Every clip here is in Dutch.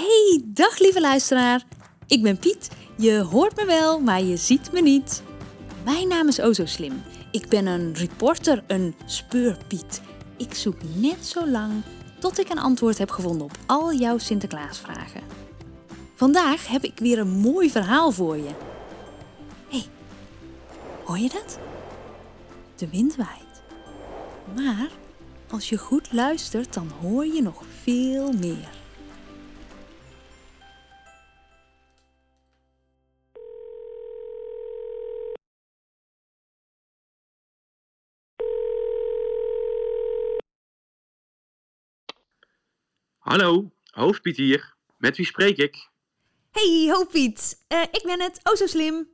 Hey, dag lieve luisteraar. Ik ben Piet. Je hoort me wel, maar je ziet me niet. Mijn naam is Ozo Slim. Ik ben een reporter, een speurpiet. Ik zoek net zo lang tot ik een antwoord heb gevonden op al jouw Sinterklaasvragen. Vandaag heb ik weer een mooi verhaal voor je. Hey, hoor je dat? De wind waait. Maar als je goed luistert, dan hoor je nog veel meer. Hallo, Hoofdpiet hier. Met wie spreek ik? Hey, Hoofdpiet. Uh, ik ben het. Oh, zo slim.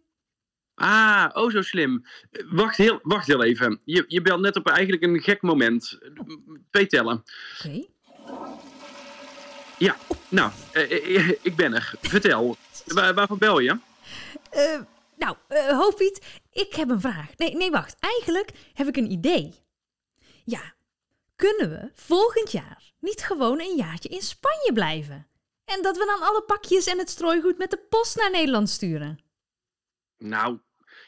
Ah, oh zo slim. Uh, wacht, heel, wacht heel even. Je, je belt net op eigenlijk een gek moment. Twee tellen. Oké. Okay. Ja, nou, uh, ik ben er. Vertel. Waar, waarvan bel je? nou, Hoofdpiet, ik heb een vraag. Nee, nee, wacht. Eigenlijk heb ik een idee. Ja, kunnen we volgend jaar niet gewoon een jaartje in Spanje blijven? En dat we dan alle pakjes en het strooigoed met de post naar Nederland sturen? Nou,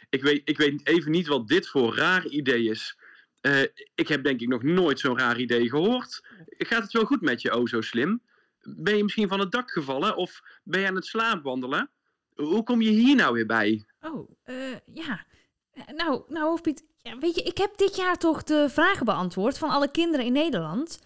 ik weet, ik weet even niet wat dit voor raar idee is. Uh, ik heb denk ik nog nooit zo'n raar idee gehoord. Gaat het wel goed met je, oh zo slim? Ben je misschien van het dak gevallen of ben je aan het slaapwandelen? Hoe kom je hier nou weer bij? Oh, uh, ja. Nou, nou hoofdpiet, ja, weet je, ik heb dit jaar toch de vragen beantwoord van alle kinderen in Nederland.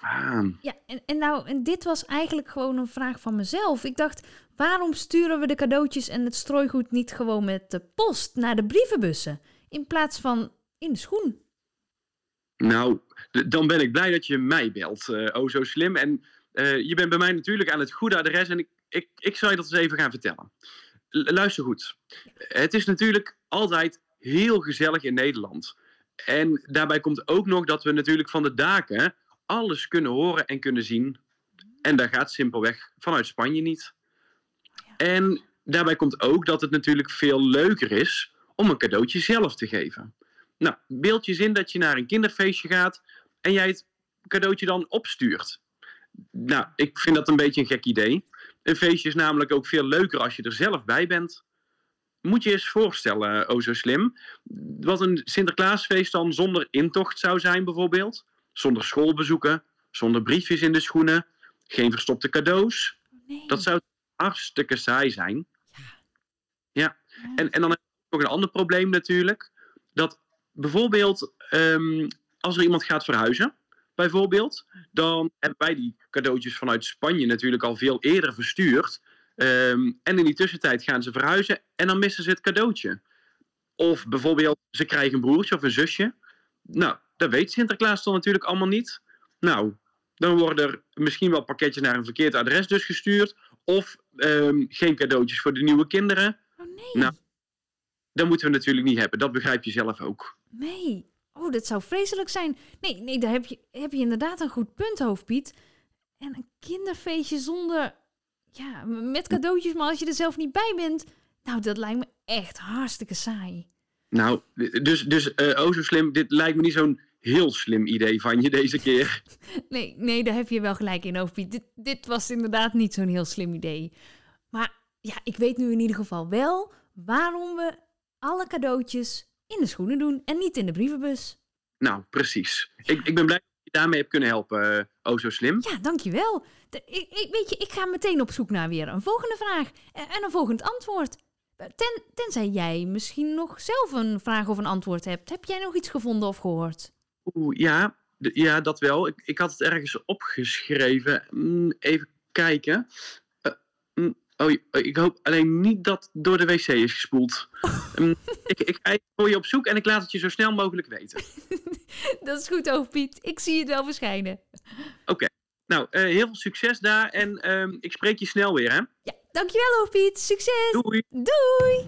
Ah. Ja, en, en nou, en dit was eigenlijk gewoon een vraag van mezelf. Ik dacht, waarom sturen we de cadeautjes en het strooigoed niet gewoon met de post naar de brievenbussen, in plaats van in de schoen? Nou, dan ben ik blij dat je mij belt. Uh, oh, zo slim. En uh, je bent bij mij natuurlijk aan het goede adres en ik, ik, ik zal je dat eens even gaan vertellen. L luister goed. Het is natuurlijk altijd heel gezellig in Nederland. En daarbij komt ook nog dat we natuurlijk van de daken alles kunnen horen en kunnen zien. En daar gaat simpelweg vanuit Spanje niet. En daarbij komt ook dat het natuurlijk veel leuker is om een cadeautje zelf te geven. Nou, beeld je zin dat je naar een kinderfeestje gaat en jij het cadeautje dan opstuurt. Nou, ik vind dat een beetje een gek idee. Een feestje is namelijk ook veel leuker als je er zelf bij bent. Moet je eens voorstellen, oh zo slim, wat een Sinterklaasfeest dan zonder intocht zou zijn bijvoorbeeld. Zonder schoolbezoeken, zonder briefjes in de schoenen, geen verstopte cadeaus. Nee. Dat zou hartstikke saai zijn. Ja. Ja, en, en dan heb je nog een ander probleem natuurlijk. Dat bijvoorbeeld um, als er iemand gaat verhuizen, bijvoorbeeld, dan hebben wij die cadeautjes vanuit Spanje natuurlijk al veel eerder verstuurd. Um, en in die tussentijd gaan ze verhuizen en dan missen ze het cadeautje. Of bijvoorbeeld, ze krijgen een broertje of een zusje. Nou, dat weet Sinterklaas dan natuurlijk allemaal niet. Nou, dan worden er misschien wel pakketjes naar een verkeerd adres dus gestuurd. Of um, geen cadeautjes voor de nieuwe kinderen. Oh nee. Nou, dat moeten we natuurlijk niet hebben. Dat begrijp je zelf ook. Nee. Oh, dat zou vreselijk zijn. Nee, nee daar heb je, heb je inderdaad een goed punt, hoofdpiet. En een kinderfeestje zonder ja, met cadeautjes, maar als je er zelf niet bij bent, nou, dat lijkt me echt hartstikke saai. Nou, dus, dus uh, oh zo slim, dit lijkt me niet zo'n heel slim idee van je deze keer. nee, nee, daar heb je wel gelijk in, Hoofdpiet. Dit, dit was inderdaad niet zo'n heel slim idee. Maar ja, ik weet nu in ieder geval wel waarom we alle cadeautjes in de schoenen doen en niet in de brievenbus. Nou, precies. Ik, ik ben blij je daarmee hebt kunnen helpen, uh, oh zo slim. Ja, dankjewel. De, ik, ik, weet je, ik ga meteen op zoek naar weer een volgende vraag en een volgend antwoord. Ten, tenzij jij misschien nog zelf een vraag of een antwoord hebt. Heb jij nog iets gevonden of gehoord? Oeh, ja, ja dat wel. Ik, ik had het ergens opgeschreven. Mm, even kijken. Uh, mm, oh, ik hoop alleen niet dat door de wc is gespoeld. ik, ik ga voor je op zoek en ik laat het je zo snel mogelijk weten. dat is goed, Piet. Ik zie het wel verschijnen. Oké. Okay. Nou, uh, heel veel succes daar en uh, ik spreek je snel weer, hè? Ja, dankjewel, Hoofdpiet. Succes! Doei! Doei!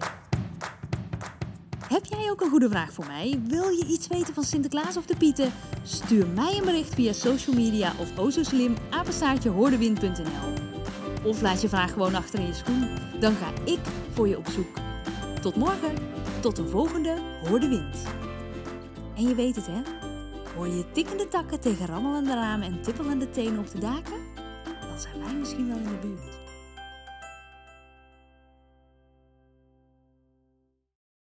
Heb jij ook een goede vraag voor mij? Wil je iets weten van Sinterklaas of de Pieten? Stuur mij een bericht via social media of o zo slim apenstaartjehoordewind.nl Of laat je vraag gewoon achter in je schoen. Dan ga ik voor je op zoek. Tot morgen. Tot een volgende Hoor de Wind. En je weet het, hè? Hoor je tikkende takken tegen rammelende ramen en tippelende tenen op de daken? Dan zijn wij misschien wel in de buurt.